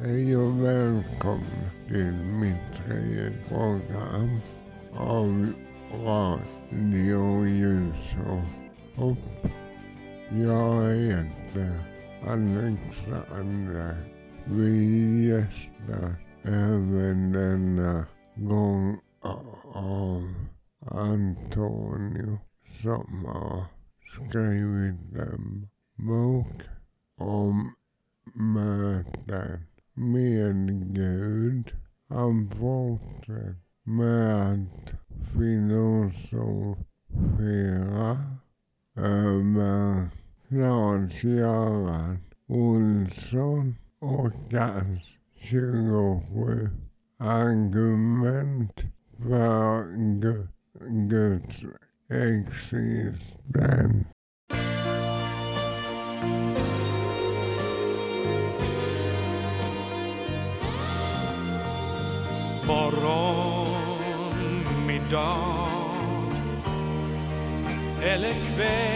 Hej och välkomna till mitt tredje program av Radio Ljus och Hopp. Jag heter Alexander. Vi gästas även denna gång av Antonio som har skrivit en bok om möten med Gud. Han fortsätter med att filosofera över Claes-Göran Olsson och hans 27 argument för Guds existens. Morgon, middag eller kväll.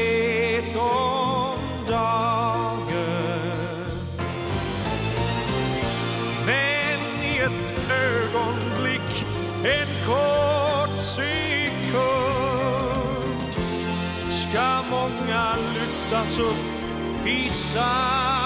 Vet om dagen. Men i ett ögonblick, en kort sekund ska många lyftas upp i sand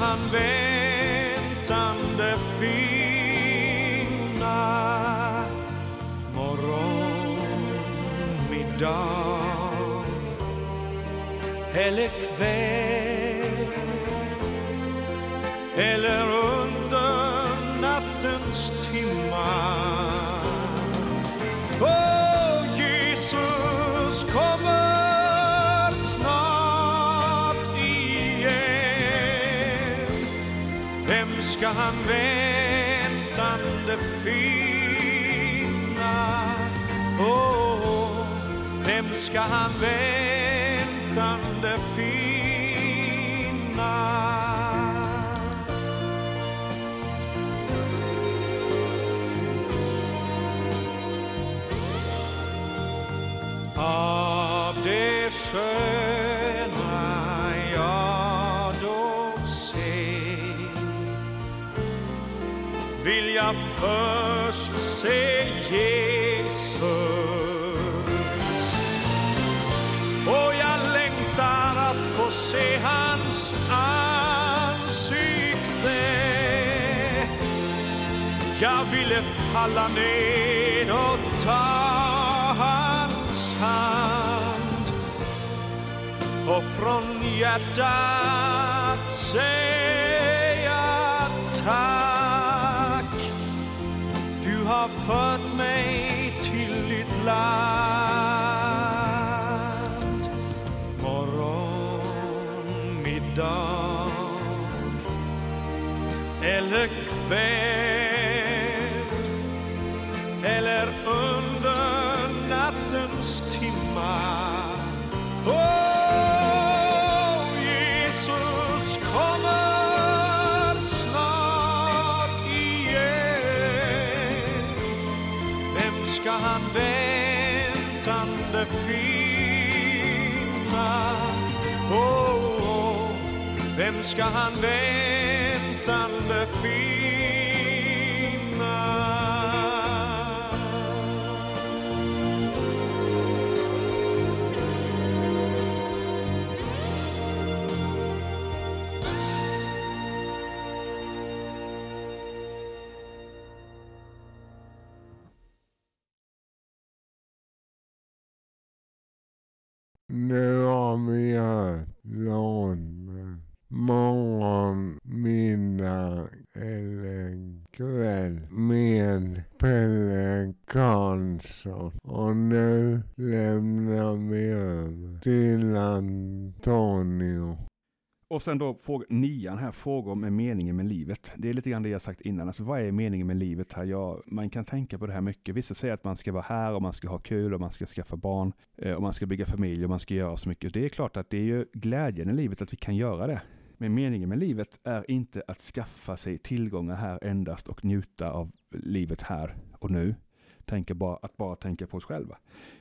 han väntande finna? Morgon, middag eller kväll eller ska han väntande finna? Oh, oh. vem ska han vänta falla ned och ta hans hand och från hjärtat säga tack. Du har fört mig till ditt land. Morgon, middag eller kväll elska hann veginn sen då fråga, nian här, frågor med meningen med livet. Det är lite grann det jag sagt innan. Alltså vad är meningen med livet här? Ja, man kan tänka på det här mycket. Vissa säger att man ska vara här och man ska ha kul och man ska skaffa barn eh, och man ska bygga familj och man ska göra så mycket. Det är klart att det är ju glädjen i livet att vi kan göra det. Men meningen med livet är inte att skaffa sig tillgångar här endast och njuta av livet här och nu. Tänka bara, att bara tänka på oss själva.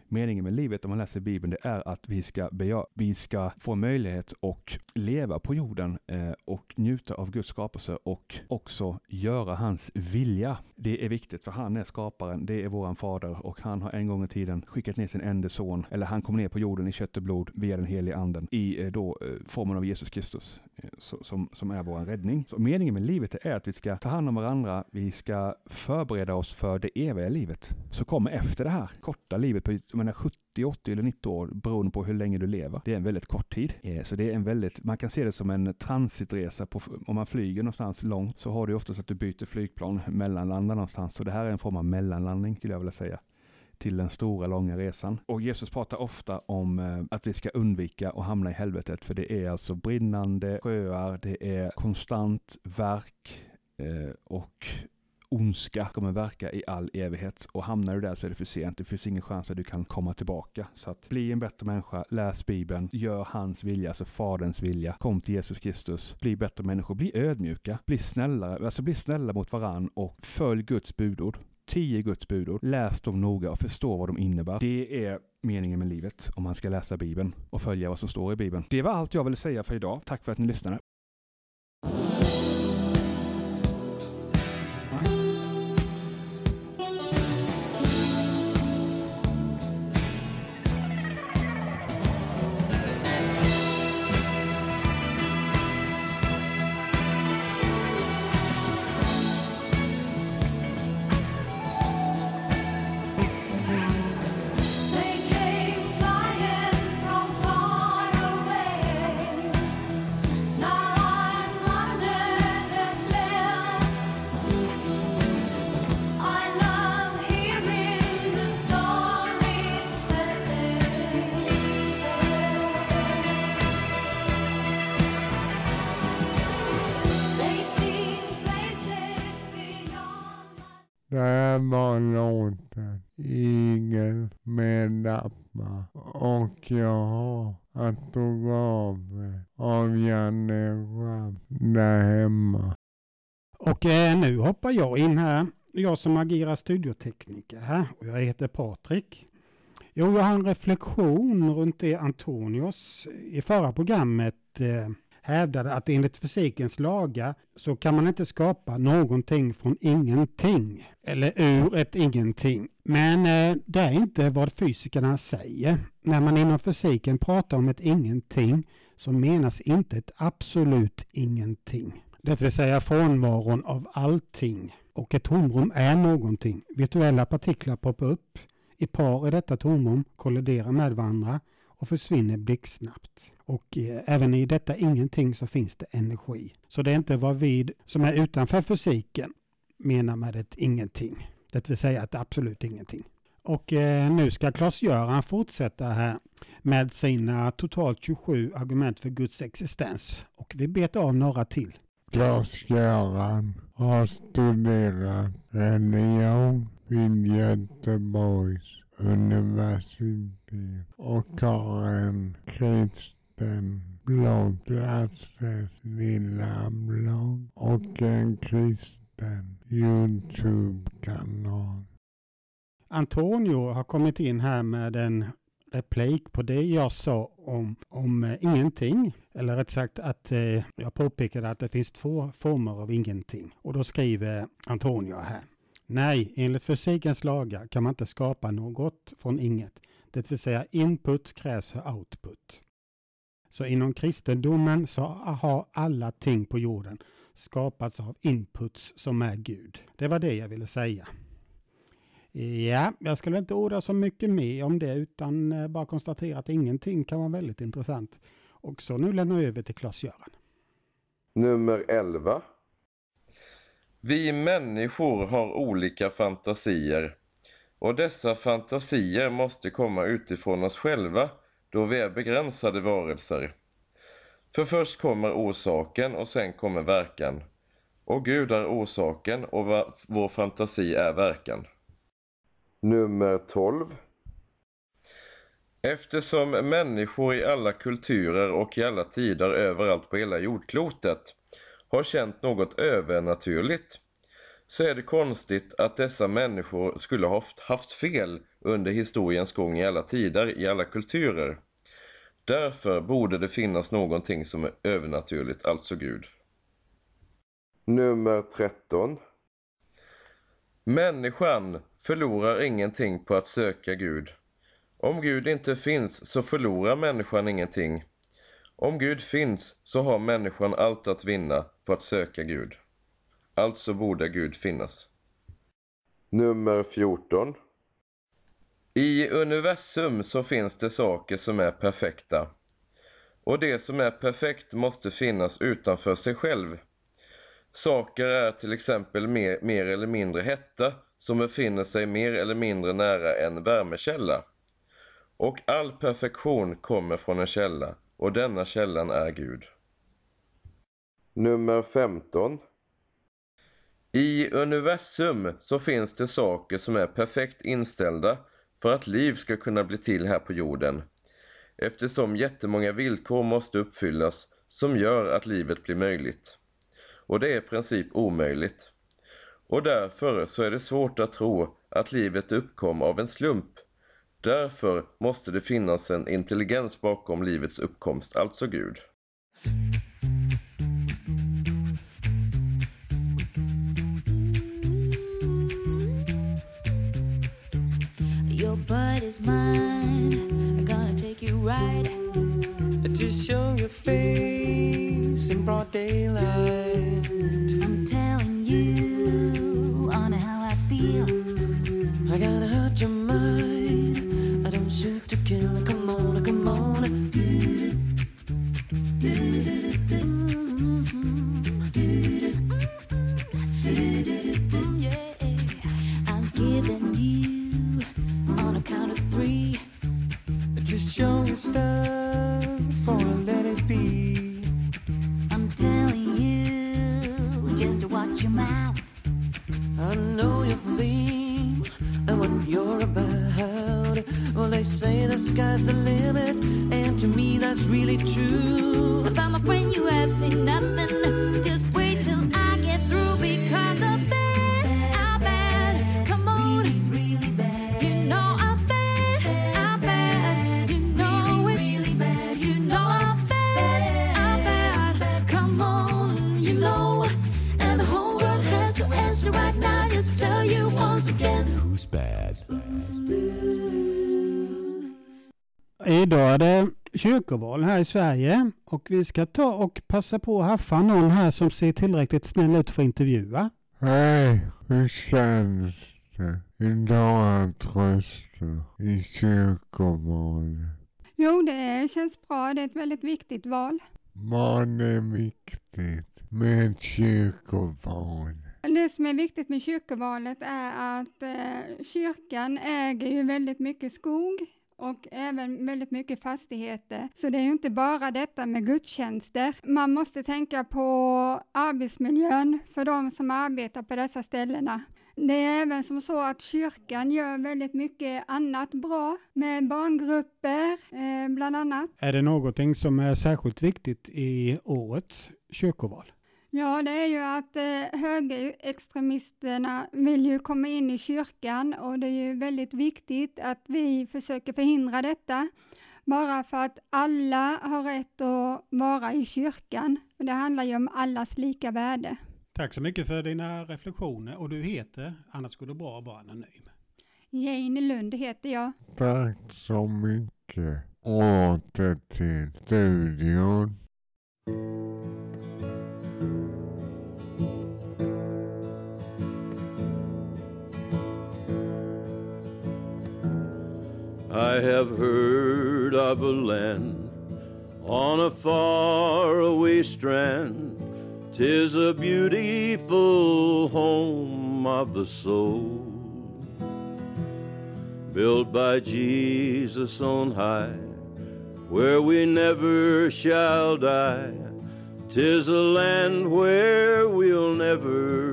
Meningen med livet om man läser Bibeln det är att vi ska, beja, vi ska få möjlighet att leva på jorden eh, och njuta av Guds skapelse och också göra hans vilja. Det är viktigt för han är skaparen, det är våran fader och han har en gång i tiden skickat ner sin enda son, eller han kom ner på jorden i kött och blod via den heliga anden i eh, då eh, formen av Jesus Kristus eh, som, som är våran räddning. Så meningen med livet är att vi ska ta hand om varandra, vi ska förbereda oss för det eviga livet. som kommer efter det här korta livet på jag menar 70, 80 eller 90 år beroende på hur länge du lever. Det är en väldigt kort tid. Eh, så det är en väldigt, man kan se det som en transitresa. På, om man flyger någonstans långt så har du oftast att du byter flygplan, mellanlandar någonstans. Så det här är en form av mellanlandning skulle jag vilja säga till den stora långa resan. Och Jesus pratar ofta om eh, att vi ska undvika att hamna i helvetet, för det är alltså brinnande sjöar, det är konstant verk eh, och ondska kommer verka i all evighet och hamnar du där så är det för sent. Det finns ingen chans att du kan komma tillbaka. Så att bli en bättre människa, läs Bibeln, gör hans vilja, alltså Faderns vilja. Kom till Jesus Kristus, bli bättre människor, bli ödmjuka, bli snällare, alltså bli snälla mot varann och följ Guds budord. Tio Guds budord. Läs dem noga och förstå vad de innebär. Det är meningen med livet om man ska läsa Bibeln och följa vad som står i Bibeln. Det var allt jag ville säga för idag. Tack för att ni lyssnade. Fick jag har autografer av eh, Janne Schramm där hemma. Och eh, nu hoppar jag in här. Jag som agerar studiotekniker här och jag heter Patrik. Jo, jag har en reflektion runt det Antonios i förra programmet eh, hävdade att enligt fysikens lagar så kan man inte skapa någonting från ingenting eller ur ett ingenting. Men eh, det är inte vad fysikerna säger. När man inom fysiken pratar om ett ingenting så menas inte ett absolut ingenting. Det vill säga frånvaron av allting. Och ett tomrum är någonting. Virtuella partiklar poppar upp i par i detta tomrum, kolliderar med varandra och försvinner blixtsnabbt. Och eh, även i detta ingenting så finns det energi. Så det är inte vad vi som är utanför fysiken menar med ett ingenting. Det vill säga ett absolut ingenting. Och eh, nu ska Claes-Göran fortsätta här med sina totalt 27 argument för Guds existens. Och vi bet av några till. Klas-Göran har studerat religion vid Göteborgs universitet och har en kristen blogg, Klasses lilla blogg och en kristen Youtube-kanal. Antonio har kommit in här med en replik på det jag sa om, om eh, ingenting. Eller rätt sagt att eh, jag påpekade att det finns två former av ingenting. Och då skriver Antonio här. Nej, enligt fysikens lagar kan man inte skapa något från inget. Det vill säga input krävs för output. Så inom kristendomen så har alla ting på jorden skapats av inputs som är Gud. Det var det jag ville säga. Ja, jag skulle inte orda så mycket mer om det utan eh, bara konstatera att ingenting kan vara väldigt intressant. Och så nu lämnar jag över till Klas-Göran. Nummer 11. Vi människor har olika fantasier och dessa fantasier måste komma utifrån oss själva då vi är begränsade varelser. För först kommer orsaken och sen kommer verkan. Och Gud är orsaken och vår fantasi är verkan. Nummer 12. Eftersom människor i alla kulturer och i alla tider överallt på hela jordklotet har känt något övernaturligt så är det konstigt att dessa människor skulle ha haft- fel under historiens gång i alla tider, i alla kulturer. Därför borde det finnas någonting som är övernaturligt, alltså Gud. Nummer 13. Människan förlorar ingenting på att söka Gud. Om Gud inte finns så förlorar människan ingenting. Om Gud finns så har människan allt att vinna på att söka Gud. Alltså borde Gud finnas. Nummer 14. I universum så finns det saker som är perfekta. Och det som är perfekt måste finnas utanför sig själv. Saker är till exempel mer, mer eller mindre hetta som befinner sig mer eller mindre nära en värmekälla. Och all perfektion kommer från en källa och denna källan är Gud. Nummer 15. I universum så finns det saker som är perfekt inställda för att liv ska kunna bli till här på jorden. Eftersom jättemånga villkor måste uppfyllas som gör att livet blir möjligt. Och det är i princip omöjligt. Och därför så är det svårt att tro att livet uppkom av en slump. Därför måste det finnas en intelligens bakom livets uppkomst, alltså Gud. Your butt is mine. I'm gonna take you right. To show your face in broad daylight. Kyrkoval här i Sverige och vi ska ta och passa på att haffa någon här som ser tillräckligt snäll ut för att intervjua. Hej, hur känns det idag att rösta i kyrkovalet? Jo, det känns bra. Det är ett väldigt viktigt val. Vad är viktigt med kyrkoval? Det som är viktigt med kyrkovalet är att eh, kyrkan äger ju väldigt mycket skog och även väldigt mycket fastigheter. Så det är ju inte bara detta med gudstjänster. Man måste tänka på arbetsmiljön för de som arbetar på dessa ställena. Det är även som så att kyrkan gör väldigt mycket annat bra med barngrupper eh, bland annat. Är det någonting som är särskilt viktigt i årets kyrkoval? Ja, det är ju att eh, högerextremisterna vill ju komma in i kyrkan och det är ju väldigt viktigt att vi försöker förhindra detta. Bara för att alla har rätt att vara i kyrkan. Det handlar ju om allas lika värde. Tack så mycket för dina reflektioner och du heter, annars skulle det bra att vara anonym. Jane Lund heter jag. Tack så mycket. Åter till studion. I have heard of a land on a faraway strand. Tis a beautiful home of the soul, built by Jesus on high, where we never shall die. Tis a land where we'll never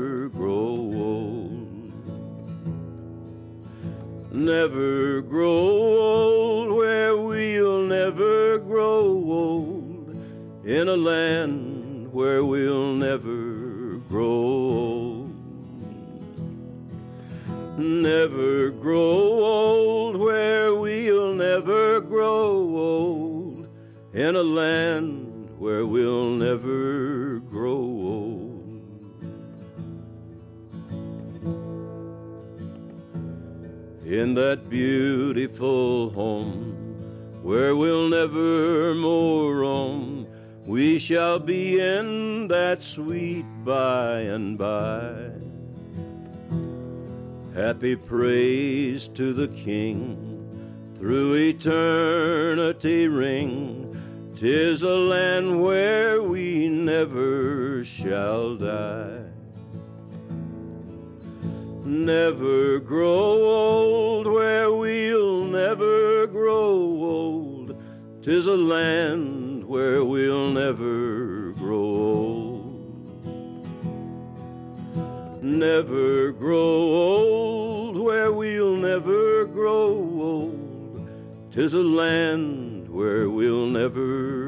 Never grow old, where we'll never grow old. In a land where we'll never grow old. Never grow old, where we'll never grow old. In a land where we'll never In that beautiful home where we'll never more roam, we shall be in that sweet by and by. Happy praise to the King through eternity ring. Tis a land where we never shall die. Never grow old, where we'll never grow old. Tis a land where we'll never grow old. Never grow old, where we'll never grow old. Tis a land where we'll never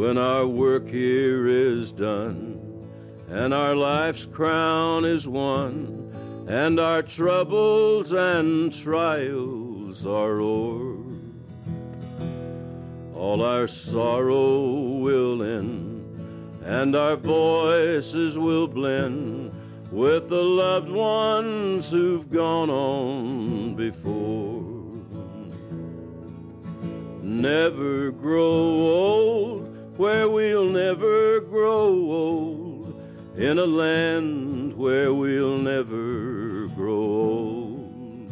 When our work here is done, and our life's crown is won, and our troubles and trials are o'er, all our sorrow will end, and our voices will blend with the loved ones who've gone on before. Never grow old, where we'll never grow old, in a land where we'll never grow old.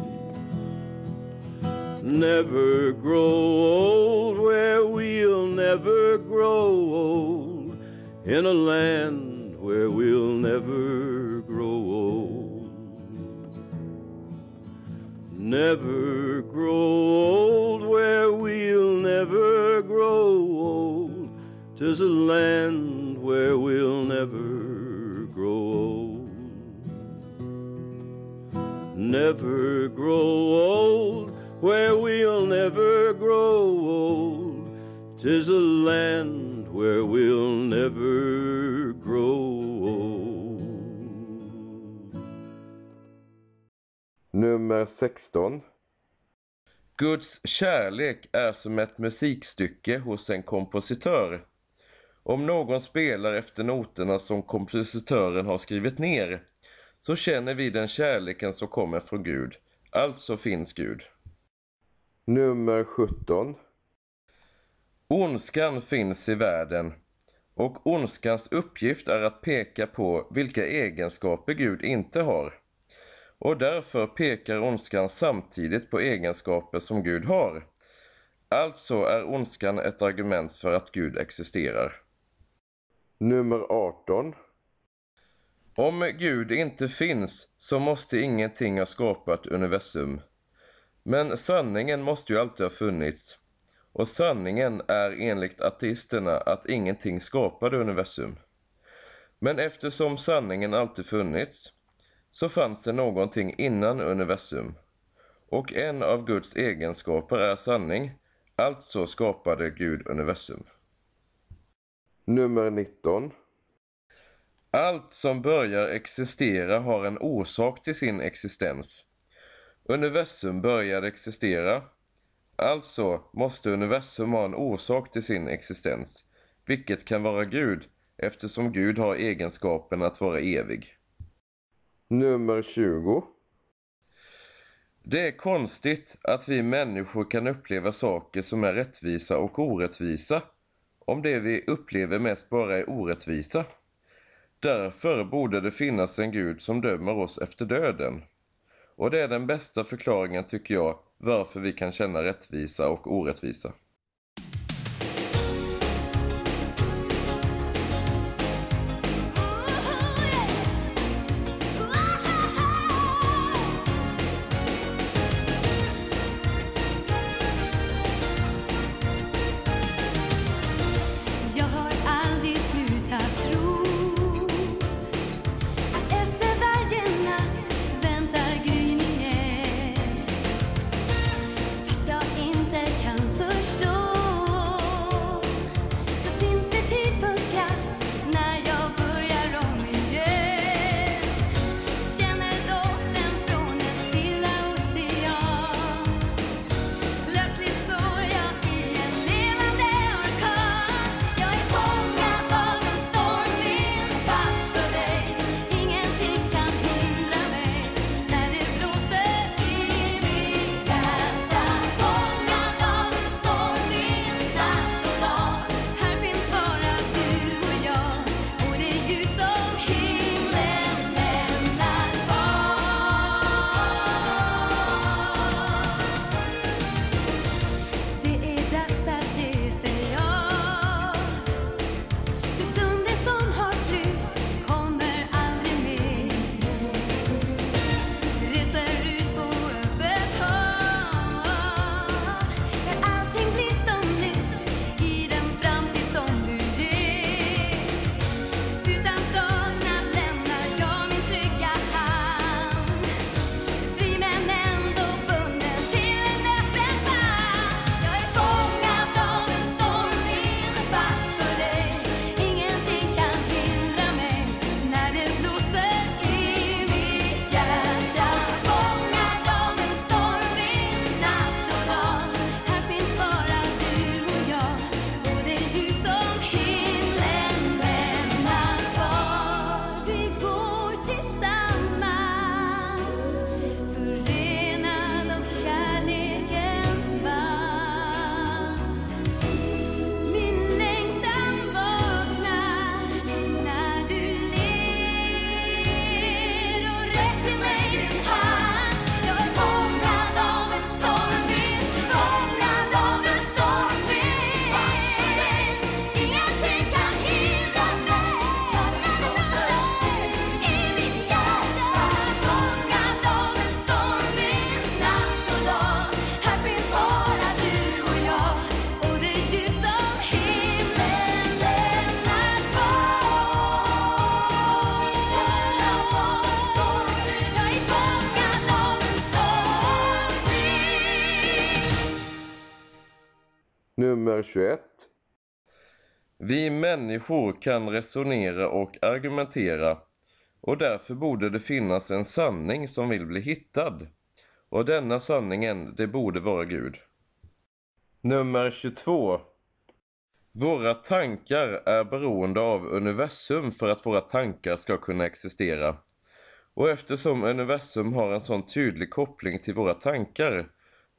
Never grow old, where we'll never grow old, in a land where we'll never grow old. Never grow old, where we'll. Tis a land where we'll never grow old. Never grow old, where we'll never grow old. Tis a land where we'll never grow old. Nummer 16. Guds kärlek är som ett musikstycke hos en kompositör. Om någon spelar efter noterna som kompositören har skrivit ner så känner vi den kärleken som kommer från Gud. Alltså finns Gud. Nummer 17. Ondskan finns i världen och ondskans uppgift är att peka på vilka egenskaper Gud inte har. Och därför pekar ondskan samtidigt på egenskaper som Gud har. Alltså är ondskan ett argument för att Gud existerar. Nummer 18. Om Gud inte finns så måste ingenting ha skapat universum. Men sanningen måste ju alltid ha funnits. Och sanningen är enligt ateisterna att ingenting skapade universum. Men eftersom sanningen alltid funnits så fanns det någonting innan universum. Och en av Guds egenskaper är sanning, alltså skapade Gud universum. Nummer 19. Allt som börjar existera har en orsak till sin existens. Universum började existera, alltså måste universum ha en orsak till sin existens, vilket kan vara Gud eftersom Gud har egenskapen att vara evig. Nummer 20. Det är konstigt att vi människor kan uppleva saker som är rättvisa och orättvisa om det vi upplever mest bara är orättvisa. Därför borde det finnas en Gud som dömer oss efter döden. Och det är den bästa förklaringen tycker jag varför vi kan känna rättvisa och orättvisa. Nummer 21. Vi människor kan resonera och argumentera och därför borde det finnas en sanning som vill bli hittad. Och denna sanningen, det borde vara Gud. Nummer 22. Våra tankar är beroende av universum för att våra tankar ska kunna existera. Och eftersom universum har en sån tydlig koppling till våra tankar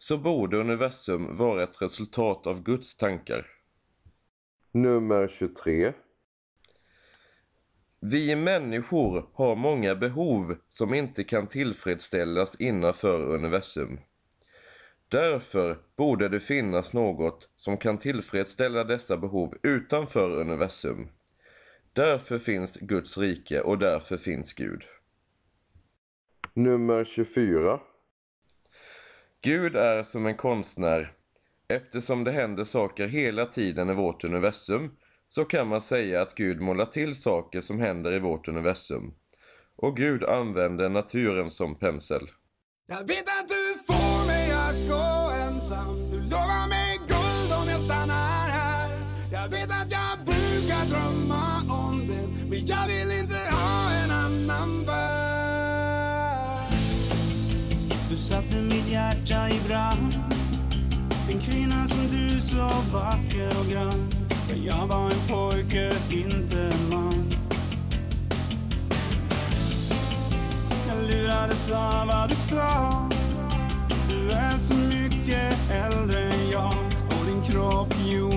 så borde universum vara ett resultat av Guds tankar. Nummer 23. Vi människor har många behov som inte kan tillfredsställas innanför universum. Därför borde det finnas något som kan tillfredsställa dessa behov utanför universum. Därför finns Guds rike och därför finns Gud. Nummer 24. Gud är som en konstnär. Eftersom det händer saker hela tiden i vårt universum så kan man säga att Gud målar till saker som händer i vårt universum. Och Gud använder naturen som pensel. Jag vet att du får mig att gå ensam Du lovar mig guld om jag stannar här Jag vet att jag brukar drömma om det Men jag vill inte satte mitt hjärta i brand. En kvinna som du så vacker och grann. Men jag var en pojke, inte en man. Jag lurades av vad du sa. Du är så mycket äldre än jag. Och din kropp gjorde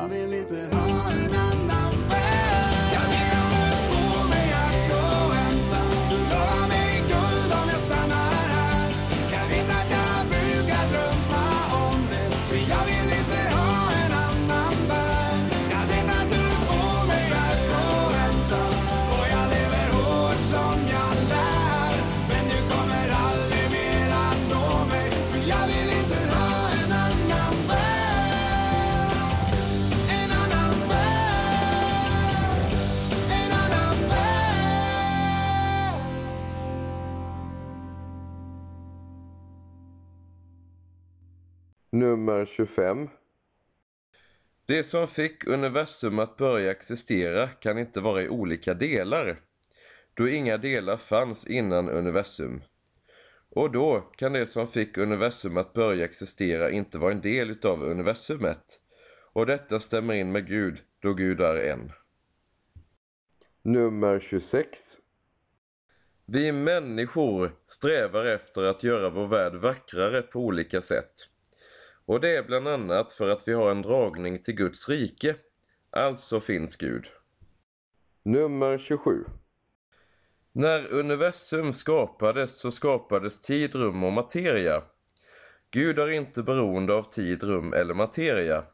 jag vill inte Nummer 25. Det som fick universum att börja existera kan inte vara i olika delar, då inga delar fanns innan universum. Och då kan det som fick universum att börja existera inte vara en del utav universumet. Och detta stämmer in med Gud, då Gud är en. Nummer 26. Vi människor strävar efter att göra vår värld vackrare på olika sätt. Och det är bland annat för att vi har en dragning till Guds rike. Alltså finns Gud. Nummer 27. När universum skapades så skapades tid, rum och materia. Gud är inte beroende av tid, rum eller materia.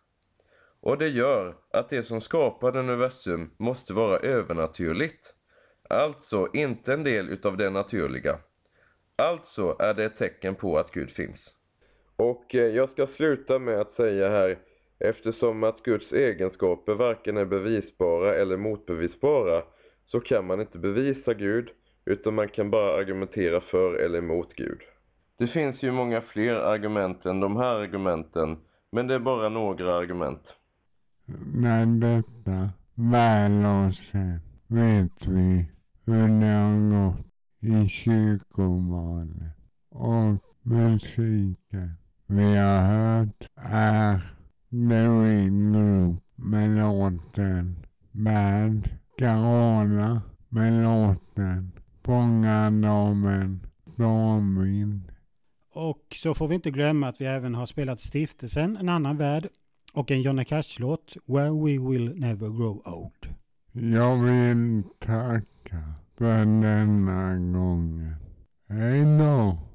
Och det gör att det som skapade universum måste vara övernaturligt. Alltså inte en del utav det naturliga. Alltså är det ett tecken på att Gud finns. Och eh, jag ska sluta med att säga här, eftersom att Guds egenskaper varken är bevisbara eller motbevisbara, så kan man inte bevisa Gud, utan man kan bara argumentera för eller emot Gud. Det finns ju många fler argument än de här argumenten, men det är bara några argument. När detta väl har sett vet vi hur det har gått i kyrkovalet och musiken vi har hört är Ring Group med låten Bad Carola med låten Fångardamen Stormvind Och så får vi inte glömma att vi även har spelat Stiftelsen, En annan värld och en Johnny Cash-låt, Where We Will Never Grow Old. Jag vill tacka för denna gången. Hej då!